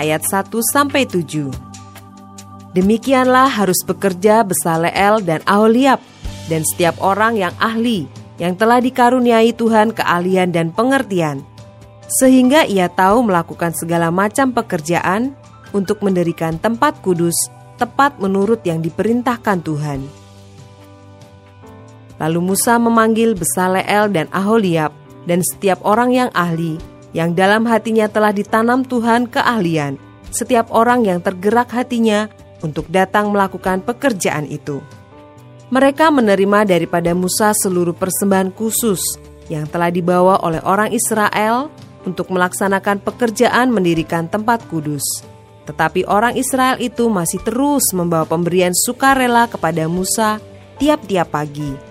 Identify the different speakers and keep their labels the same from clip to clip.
Speaker 1: ayat 1 sampai 7. Demikianlah harus bekerja Besaleel dan Aholiab dan setiap orang yang ahli yang telah dikaruniai Tuhan keahlian dan pengertian sehingga ia tahu melakukan segala macam pekerjaan untuk mendirikan tempat kudus tepat menurut yang diperintahkan Tuhan. Lalu Musa memanggil Besaleel dan Aholiab dan setiap orang yang ahli yang dalam hatinya telah ditanam Tuhan keahlian, setiap orang yang tergerak hatinya untuk datang melakukan pekerjaan itu. Mereka menerima daripada Musa seluruh persembahan khusus yang telah dibawa oleh orang Israel untuk melaksanakan pekerjaan mendirikan tempat kudus. Tetapi orang Israel itu masih terus membawa pemberian sukarela kepada Musa tiap-tiap pagi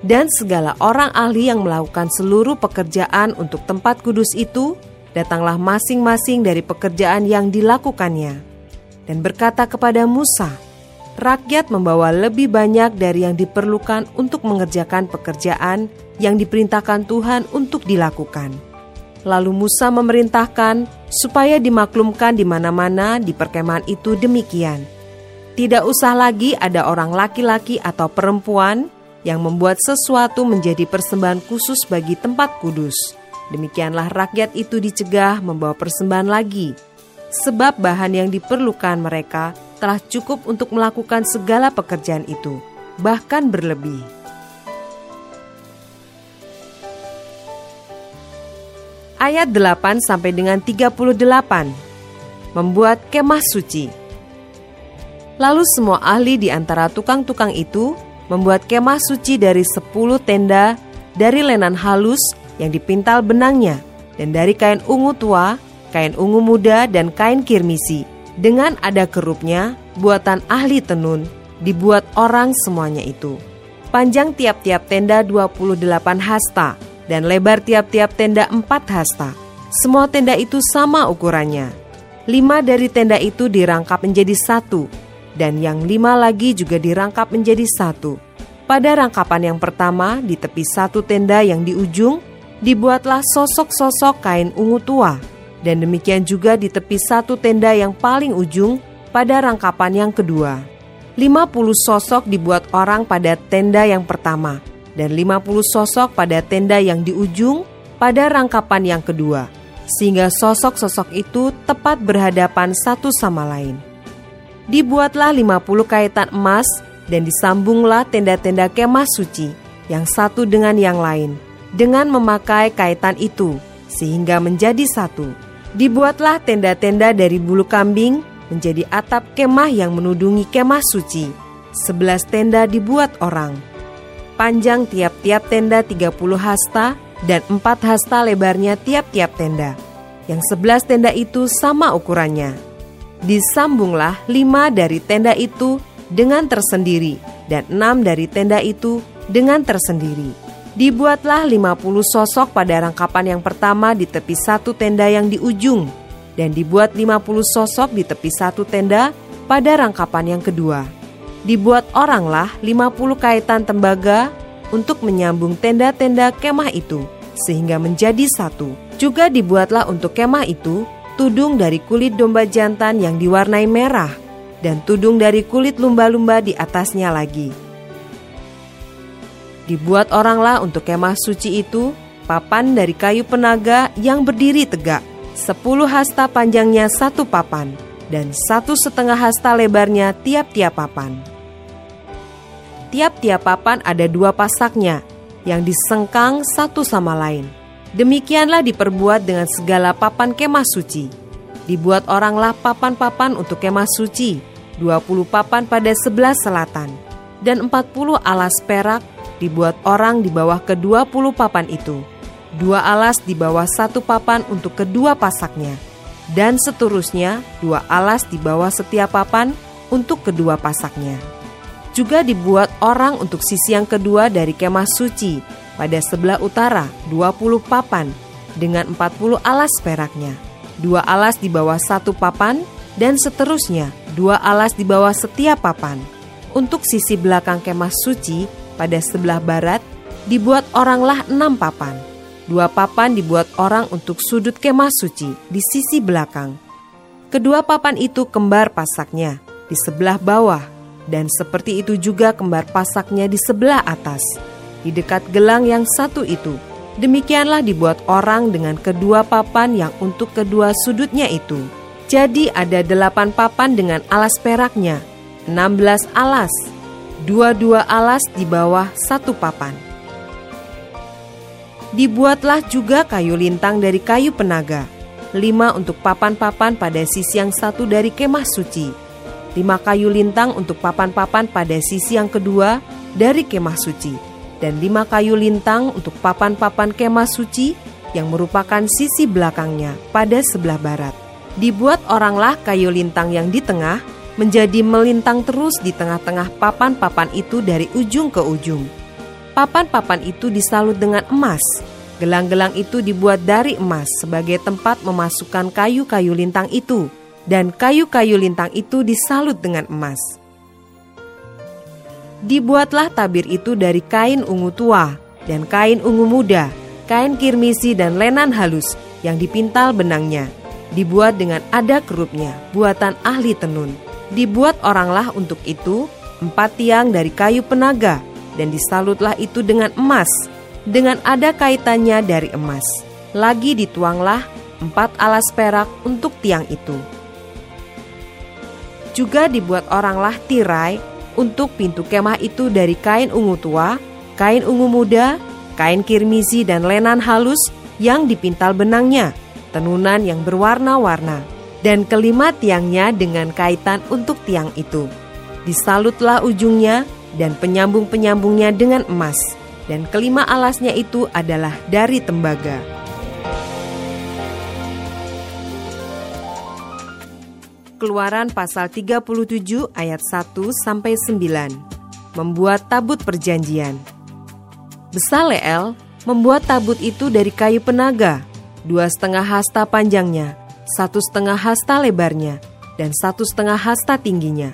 Speaker 1: dan segala orang ahli yang melakukan seluruh pekerjaan untuk tempat kudus itu, datanglah masing-masing dari pekerjaan yang dilakukannya. Dan berkata kepada Musa, rakyat membawa lebih banyak dari yang diperlukan untuk mengerjakan pekerjaan yang diperintahkan Tuhan untuk dilakukan. Lalu Musa memerintahkan supaya dimaklumkan di mana-mana di perkemahan itu demikian. Tidak usah lagi ada orang laki-laki atau perempuan yang membuat sesuatu menjadi persembahan khusus bagi tempat kudus. Demikianlah rakyat itu dicegah membawa persembahan lagi, sebab bahan yang diperlukan mereka telah cukup untuk melakukan segala pekerjaan itu, bahkan berlebih. Ayat 8 sampai dengan 38 Membuat kemah suci Lalu semua ahli di antara tukang-tukang itu membuat kemah suci dari sepuluh tenda dari lenan halus yang dipintal benangnya dan dari kain ungu tua, kain ungu muda dan kain kirmisi. Dengan ada kerupnya, buatan ahli tenun, dibuat orang semuanya itu. Panjang tiap-tiap tenda 28 hasta dan lebar tiap-tiap tenda 4 hasta. Semua tenda itu sama ukurannya. Lima dari tenda itu dirangkap menjadi satu, dan yang lima lagi juga dirangkap menjadi satu. Pada rangkapan yang pertama, di tepi satu tenda yang di ujung, dibuatlah sosok-sosok kain ungu tua, dan demikian juga di tepi satu tenda yang paling ujung pada rangkapan yang kedua. Lima puluh sosok dibuat orang pada tenda yang pertama, dan lima puluh sosok pada tenda yang di ujung pada rangkapan yang kedua, sehingga sosok-sosok itu tepat berhadapan satu sama lain dibuatlah 50 kaitan emas dan disambunglah tenda-tenda kemah suci yang satu dengan yang lain dengan memakai kaitan itu sehingga menjadi satu. Dibuatlah tenda-tenda dari bulu kambing menjadi atap kemah yang menudungi kemah suci. Sebelas tenda dibuat orang. Panjang tiap-tiap tenda 30 hasta dan empat hasta lebarnya tiap-tiap tenda. Yang sebelas tenda itu sama ukurannya disambunglah lima dari tenda itu dengan tersendiri dan enam dari tenda itu dengan tersendiri. Dibuatlah lima puluh sosok pada rangkapan yang pertama di tepi satu tenda yang di ujung dan dibuat lima puluh sosok di tepi satu tenda pada rangkapan yang kedua. Dibuat oranglah lima puluh kaitan tembaga untuk menyambung tenda-tenda kemah itu sehingga menjadi satu. Juga dibuatlah untuk kemah itu tudung dari kulit domba jantan yang diwarnai merah, dan tudung dari kulit lumba-lumba di atasnya lagi. Dibuat oranglah untuk kemah suci itu papan dari kayu penaga yang berdiri tegak, sepuluh hasta panjangnya satu papan, dan satu setengah hasta lebarnya tiap-tiap papan. Tiap-tiap papan ada dua pasaknya, yang disengkang satu sama lain Demikianlah diperbuat dengan segala papan kemah suci. Dibuat oranglah papan-papan untuk kemah suci, 20 papan pada sebelah selatan, dan 40 alas perak dibuat orang di bawah kedua puluh papan itu. Dua alas di bawah satu papan untuk kedua pasaknya, dan seterusnya dua alas di bawah setiap papan untuk kedua pasaknya. Juga dibuat orang untuk sisi yang kedua dari kemah suci pada sebelah utara 20 papan dengan 40 alas peraknya. Dua alas di bawah satu papan dan seterusnya dua alas di bawah setiap papan. Untuk sisi belakang kemah suci pada sebelah barat dibuat oranglah enam papan. Dua papan dibuat orang untuk sudut kemah suci di sisi belakang. Kedua papan itu kembar pasaknya di sebelah bawah dan seperti itu juga kembar pasaknya di sebelah atas. Di dekat gelang yang satu itu, demikianlah dibuat orang dengan kedua papan yang untuk kedua sudutnya itu. Jadi ada delapan papan dengan alas peraknya, enam belas alas, dua-dua alas di bawah satu papan. Dibuatlah juga kayu lintang dari kayu penaga, lima untuk papan-papan pada sisi yang satu dari kemah suci, lima kayu lintang untuk papan-papan pada sisi yang kedua dari kemah suci, dan lima kayu lintang untuk papan-papan kemah suci yang merupakan sisi belakangnya pada sebelah barat. Dibuat oranglah kayu lintang yang di tengah menjadi melintang terus di tengah-tengah papan-papan itu dari ujung ke ujung Papan-papan itu disalut dengan emas. Gelang-gelang itu dibuat dari emas sebagai tempat memasukkan kayu-kayu lintang itu, dan kayu-kayu lintang itu disalut dengan emas. Dibuatlah tabir itu dari kain ungu tua dan kain ungu muda, kain kirmisi dan lenan halus yang dipintal benangnya. Dibuat dengan ada kerupnya, buatan ahli tenun. Dibuat oranglah untuk itu empat tiang dari kayu penaga dan disalutlah itu dengan emas, dengan ada kaitannya dari emas. Lagi dituanglah empat alas perak untuk tiang itu. Juga dibuat oranglah tirai untuk pintu kemah itu dari kain ungu tua, kain ungu muda, kain kirmizi dan lenan halus yang dipintal benangnya, tenunan yang berwarna-warna, dan kelima tiangnya dengan kaitan untuk tiang itu. Disalutlah ujungnya dan penyambung-penyambungnya dengan emas, dan kelima alasnya itu adalah dari tembaga. Keluaran pasal 37 ayat 1 sampai 9. Membuat tabut perjanjian. Besaleel membuat tabut itu dari kayu penaga, dua setengah hasta panjangnya, satu setengah hasta lebarnya, dan satu setengah hasta tingginya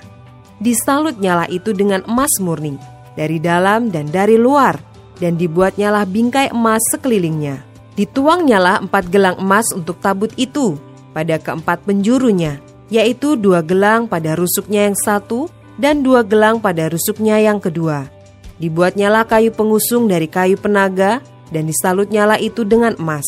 Speaker 1: Disalut nyala itu dengan emas murni, dari dalam dan dari luar, dan dibuat nyala bingkai emas sekelilingnya. Dituang nyala empat gelang emas untuk tabut itu pada keempat penjurunya, yaitu dua gelang pada rusuknya yang satu dan dua gelang pada rusuknya yang kedua. Dibuat nyala kayu pengusung dari kayu penaga dan disalut nyala itu dengan emas.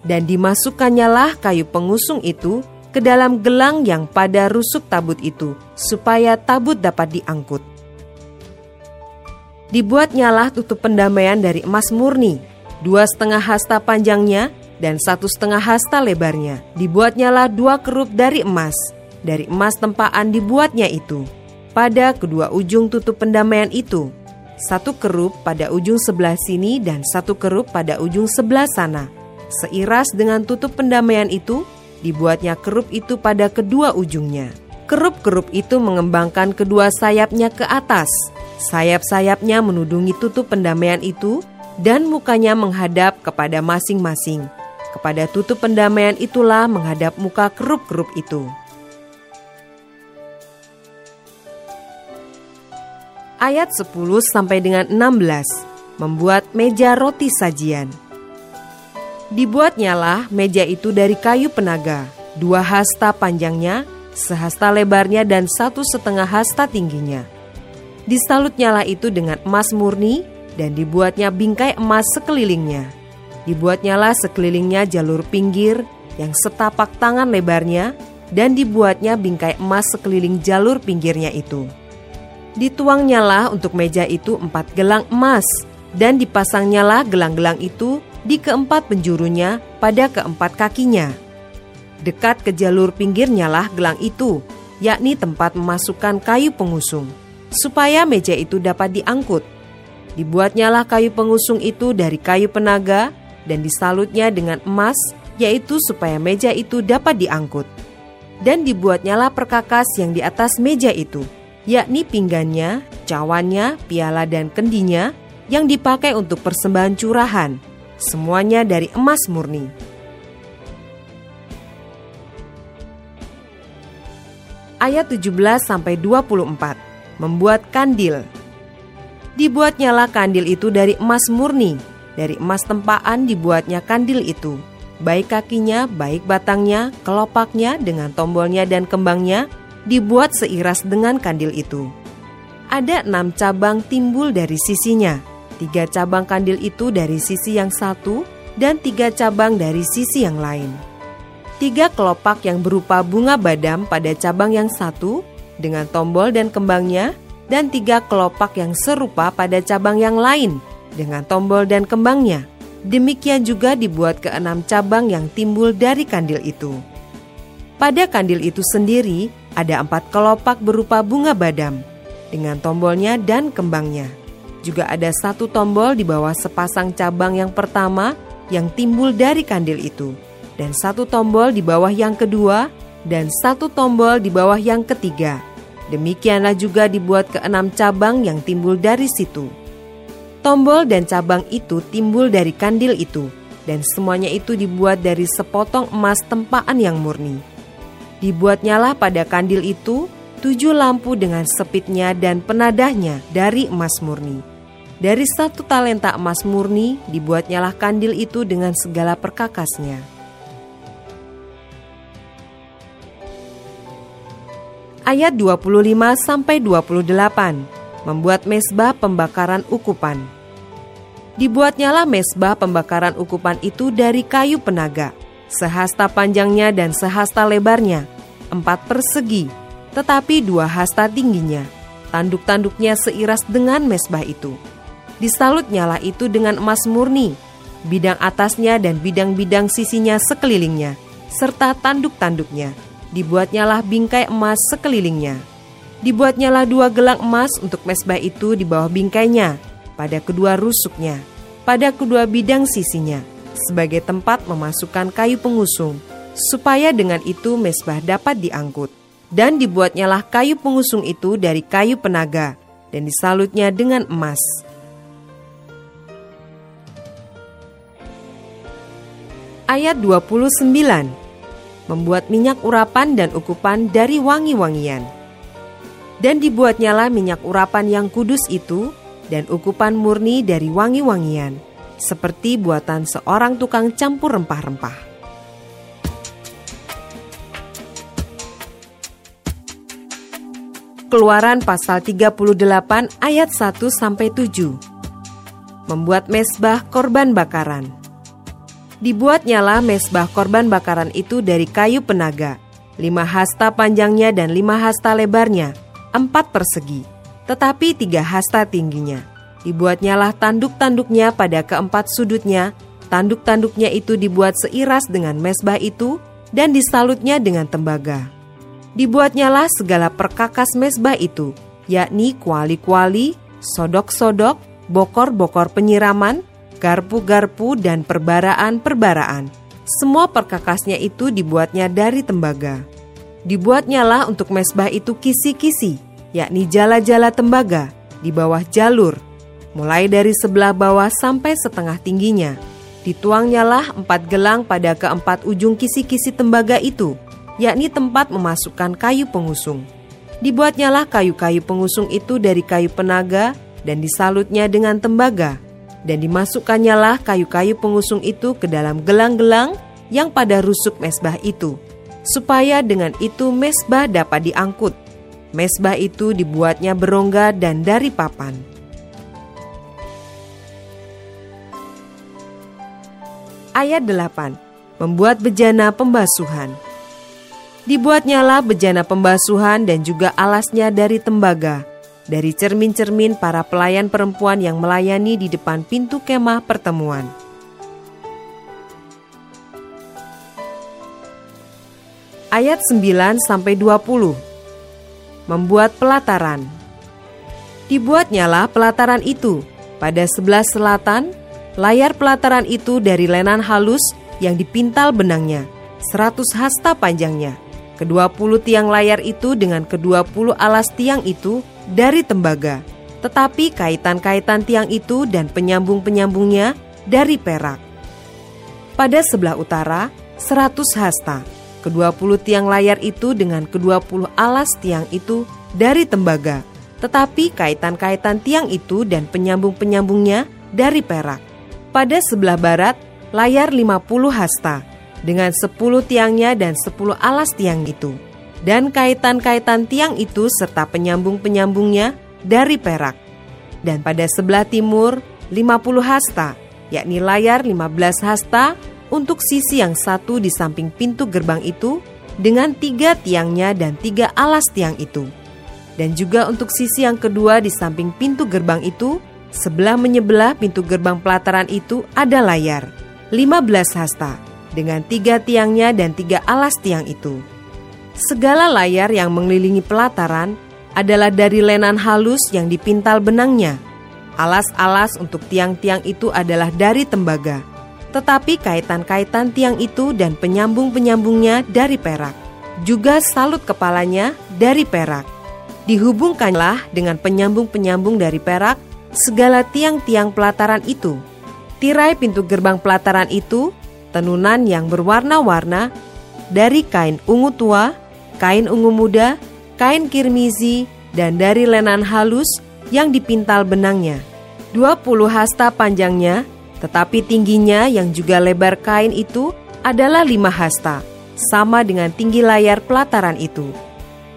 Speaker 1: Dan dimasukkan nyala kayu pengusung itu ke dalam gelang yang pada rusuk tabut itu, supaya tabut dapat diangkut. Dibuat nyalah tutup pendamaian dari emas murni, dua setengah hasta panjangnya dan satu setengah hasta lebarnya. Dibuat nyalah dua kerup dari emas, dari emas tempaan dibuatnya itu. Pada kedua ujung tutup pendamaian itu, satu kerup pada ujung sebelah sini dan satu kerup pada ujung sebelah sana. Seiras dengan tutup pendamaian itu, Dibuatnya kerup itu pada kedua ujungnya. Kerup-kerup itu mengembangkan kedua sayapnya ke atas. Sayap-sayapnya menudungi tutup pendamaian itu dan mukanya menghadap kepada masing-masing. Kepada tutup pendamaian itulah menghadap muka kerup-kerup itu. Ayat 10 sampai dengan 16 membuat meja roti sajian. Dibuatnyalah meja itu dari kayu penaga, dua hasta panjangnya, sehasta lebarnya dan satu setengah hasta tingginya. Disalutnyalah itu dengan emas murni dan dibuatnya bingkai emas sekelilingnya. Dibuatnyalah sekelilingnya jalur pinggir yang setapak tangan lebarnya dan dibuatnya bingkai emas sekeliling jalur pinggirnya itu. Dituangnyalah untuk meja itu empat gelang emas dan dipasangnyalah gelang-gelang itu di keempat penjurunya pada keempat kakinya. Dekat ke jalur pinggirnya lah gelang itu, yakni tempat memasukkan kayu pengusung, supaya meja itu dapat diangkut. Dibuatnyalah kayu pengusung itu dari kayu penaga dan disalutnya dengan emas yaitu supaya meja itu dapat diangkut. Dan dibuatnyalah perkakas yang di atas meja itu, yakni pinggannya, cawannya, piala dan kendinya yang dipakai untuk persembahan curahan, semuanya dari emas murni. Ayat 17 sampai 24 membuat kandil. Dibuatnyalah kandil itu dari emas murni, dari emas tempaan dibuatnya kandil itu baik kakinya, baik batangnya, kelopaknya dengan tombolnya dan kembangnya dibuat seiras dengan kandil itu. Ada enam cabang timbul dari sisinya, tiga cabang kandil itu dari sisi yang satu dan tiga cabang dari sisi yang lain. Tiga kelopak yang berupa bunga badam pada cabang yang satu dengan tombol dan kembangnya dan tiga kelopak yang serupa pada cabang yang lain dengan tombol dan kembangnya Demikian juga dibuat keenam cabang yang timbul dari kandil itu. Pada kandil itu sendiri ada empat kelopak berupa bunga badam dengan tombolnya dan kembangnya. Juga ada satu tombol di bawah sepasang cabang yang pertama yang timbul dari kandil itu, dan satu tombol di bawah yang kedua, dan satu tombol di bawah yang ketiga. Demikianlah juga dibuat keenam cabang yang timbul dari situ. Tombol dan cabang itu timbul dari kandil itu, dan semuanya itu dibuat dari sepotong emas tempaan yang murni. Dibuatnyalah pada kandil itu tujuh lampu dengan sepitnya dan penadahnya dari emas murni. Dari satu talenta emas murni dibuatnyalah kandil itu dengan segala perkakasnya. Ayat 25 sampai 28 membuat mesbah pembakaran ukupan. Dibuatnyalah mesbah pembakaran ukupan itu dari kayu penaga, sehasta panjangnya dan sehasta lebarnya, empat persegi, tetapi dua hasta tingginya. Tanduk-tanduknya seiras dengan mesbah itu. Disalut nyala itu dengan emas murni, bidang atasnya dan bidang-bidang sisinya sekelilingnya, serta tanduk-tanduknya. Dibuatnyalah bingkai emas sekelilingnya Dibuatnyalah dua gelang emas untuk mesbah itu di bawah bingkainya, pada kedua rusuknya, pada kedua bidang sisinya, sebagai tempat memasukkan kayu pengusung, supaya dengan itu mesbah dapat diangkut. Dan dibuatnyalah kayu pengusung itu dari kayu penaga, dan disalutnya dengan emas. Ayat 29 Membuat minyak urapan dan ukupan dari wangi-wangian dan dibuatnyalah minyak urapan yang kudus itu dan ukupan murni dari wangi-wangian, seperti buatan seorang tukang campur rempah-rempah. Keluaran pasal 38 ayat 1 sampai 7. Membuat mesbah korban bakaran. Dibuatnyalah mesbah korban bakaran itu dari kayu penaga, lima hasta panjangnya dan lima hasta lebarnya, empat persegi, tetapi tiga hasta tingginya. Dibuatnyalah tanduk-tanduknya pada keempat sudutnya, tanduk-tanduknya itu dibuat seiras dengan mesbah itu, dan disalutnya dengan tembaga. Dibuatnyalah segala perkakas mesbah itu, yakni kuali-kuali, sodok-sodok, bokor-bokor penyiraman, garpu-garpu, dan perbaraan-perbaraan. Semua perkakasnya itu dibuatnya dari tembaga. Dibuatnyalah untuk mesbah itu kisi-kisi, yakni jala-jala tembaga di bawah jalur, mulai dari sebelah bawah sampai setengah tingginya. Dituangnyalah empat gelang pada keempat ujung kisi-kisi tembaga itu, yakni tempat memasukkan kayu pengusung. Dibuatnyalah kayu-kayu pengusung itu dari kayu penaga dan disalutnya dengan tembaga, dan dimasukkannya kayu-kayu pengusung itu ke dalam gelang-gelang yang pada rusuk mesbah itu supaya dengan itu mesbah dapat diangkut. Mesbah itu dibuatnya berongga dan dari papan. Ayat 8. Membuat bejana pembasuhan. Dibuatnyalah bejana pembasuhan dan juga alasnya dari tembaga, dari cermin-cermin para pelayan perempuan yang melayani di depan pintu kemah pertemuan ayat 9 sampai 20. Membuat pelataran. Dibuatnyalah pelataran itu pada sebelah selatan, layar pelataran itu dari lenan halus yang dipintal benangnya, seratus hasta panjangnya. Kedua puluh tiang layar itu dengan kedua puluh alas tiang itu dari tembaga, tetapi kaitan-kaitan tiang itu dan penyambung-penyambungnya dari perak. Pada sebelah utara, seratus hasta. Kedua puluh tiang layar itu dengan kedua puluh alas tiang itu dari tembaga, tetapi kaitan-kaitan tiang itu dan penyambung-penyambungnya dari perak. Pada sebelah barat, layar 50 hasta, dengan 10 tiangnya dan 10 alas tiang itu. Dan kaitan-kaitan tiang itu serta penyambung-penyambungnya dari perak. Dan pada sebelah timur, 50 hasta, yakni layar 15 hasta untuk sisi yang satu di samping pintu gerbang itu dengan tiga tiangnya dan tiga alas tiang itu dan juga untuk sisi yang kedua di samping pintu gerbang itu, sebelah menyebelah pintu gerbang pelataran itu ada layar, 15 hasta, dengan tiga tiangnya dan tiga alas tiang itu. Segala layar yang mengelilingi pelataran adalah dari lenan halus yang dipintal benangnya. Alas-alas untuk tiang-tiang itu adalah dari tembaga, tetapi kaitan-kaitan tiang itu dan penyambung-penyambungnya dari perak. Juga salut kepalanya dari perak Dihubungkanlah dengan penyambung-penyambung dari perak segala tiang-tiang pelataran itu. Tirai pintu gerbang pelataran itu tenunan yang berwarna-warna dari kain ungu tua, kain ungu muda, kain kirmizi, dan dari lenan halus yang dipintal benangnya. 20 hasta panjangnya, tetapi tingginya yang juga lebar kain itu adalah lima hasta, sama dengan tinggi layar pelataran itu.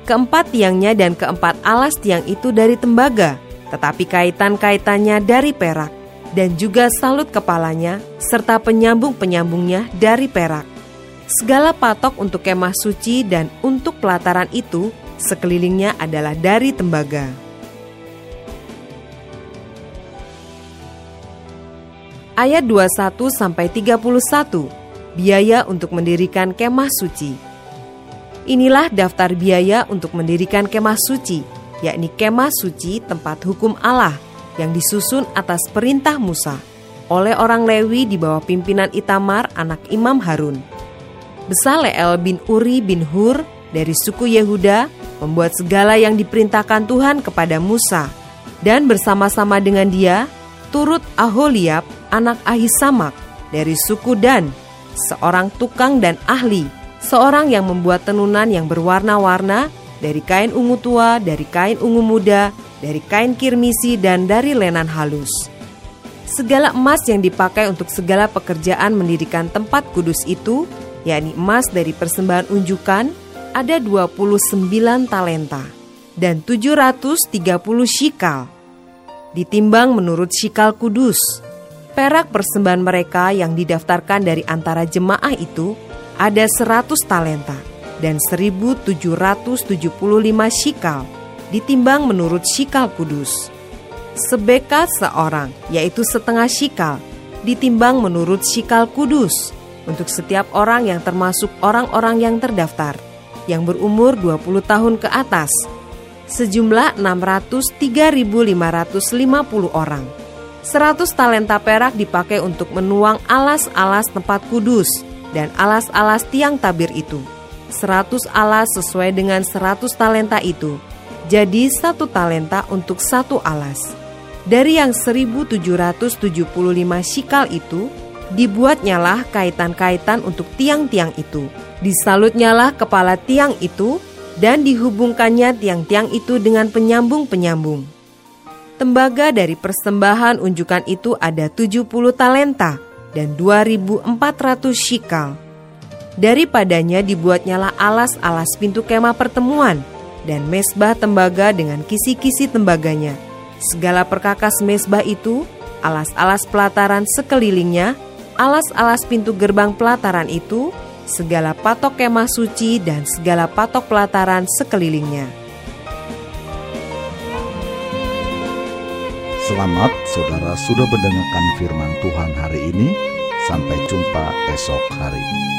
Speaker 1: Keempat tiangnya dan keempat alas tiang itu dari tembaga, tetapi kaitan-kaitannya dari perak, dan juga salut kepalanya serta penyambung-penyambungnya dari perak. Segala patok untuk kemah suci dan untuk pelataran itu sekelilingnya adalah dari tembaga. Ayat 21 sampai 31. Biaya untuk mendirikan kemah suci. Inilah daftar biaya untuk mendirikan kemah suci, yakni kemah suci tempat hukum Allah yang disusun atas perintah Musa oleh orang Lewi di bawah pimpinan Itamar anak Imam Harun. Besaleel bin Uri bin Hur dari suku Yehuda membuat segala yang diperintahkan Tuhan kepada Musa dan bersama-sama dengan dia turut Aholiab anak Ahisamak dari suku Dan, seorang tukang dan ahli seorang yang membuat tenunan yang berwarna-warna dari kain ungu tua, dari kain ungu muda, dari kain kirmisi, dan dari lenan halus. Segala emas yang dipakai untuk segala pekerjaan mendirikan tempat kudus itu, yakni emas dari persembahan unjukan, ada 29 talenta dan 730 shikal. Ditimbang menurut shikal kudus, perak persembahan mereka yang didaftarkan dari antara jemaah itu ada 100 talenta dan 1775 shikal ditimbang menurut shikal kudus. Sebeka seorang, yaitu setengah shikal, ditimbang menurut shikal kudus untuk setiap orang yang termasuk orang-orang yang terdaftar yang berumur 20 tahun ke atas. Sejumlah 603.550 orang. 100 talenta perak dipakai untuk menuang alas-alas tempat kudus dan alas-alas tiang tabir itu. Seratus alas sesuai dengan seratus talenta itu. Jadi satu talenta untuk satu alas. Dari yang 1775 shikal itu, dibuatnyalah kaitan-kaitan untuk tiang-tiang itu. Disalutnyalah kepala tiang itu, dan dihubungkannya tiang-tiang itu dengan penyambung-penyambung. Tembaga dari persembahan unjukan itu ada 70 talenta dan 2.400 shikal. Daripadanya dibuatnyalah alas-alas pintu kemah pertemuan dan mesbah tembaga dengan kisi-kisi tembaganya. Segala perkakas mesbah itu, alas-alas pelataran sekelilingnya, alas-alas pintu gerbang pelataran itu, segala patok kemah suci dan segala patok pelataran sekelilingnya.
Speaker 2: Selamat saudara sudah mendengarkan firman Tuhan hari ini. Sampai jumpa esok hari.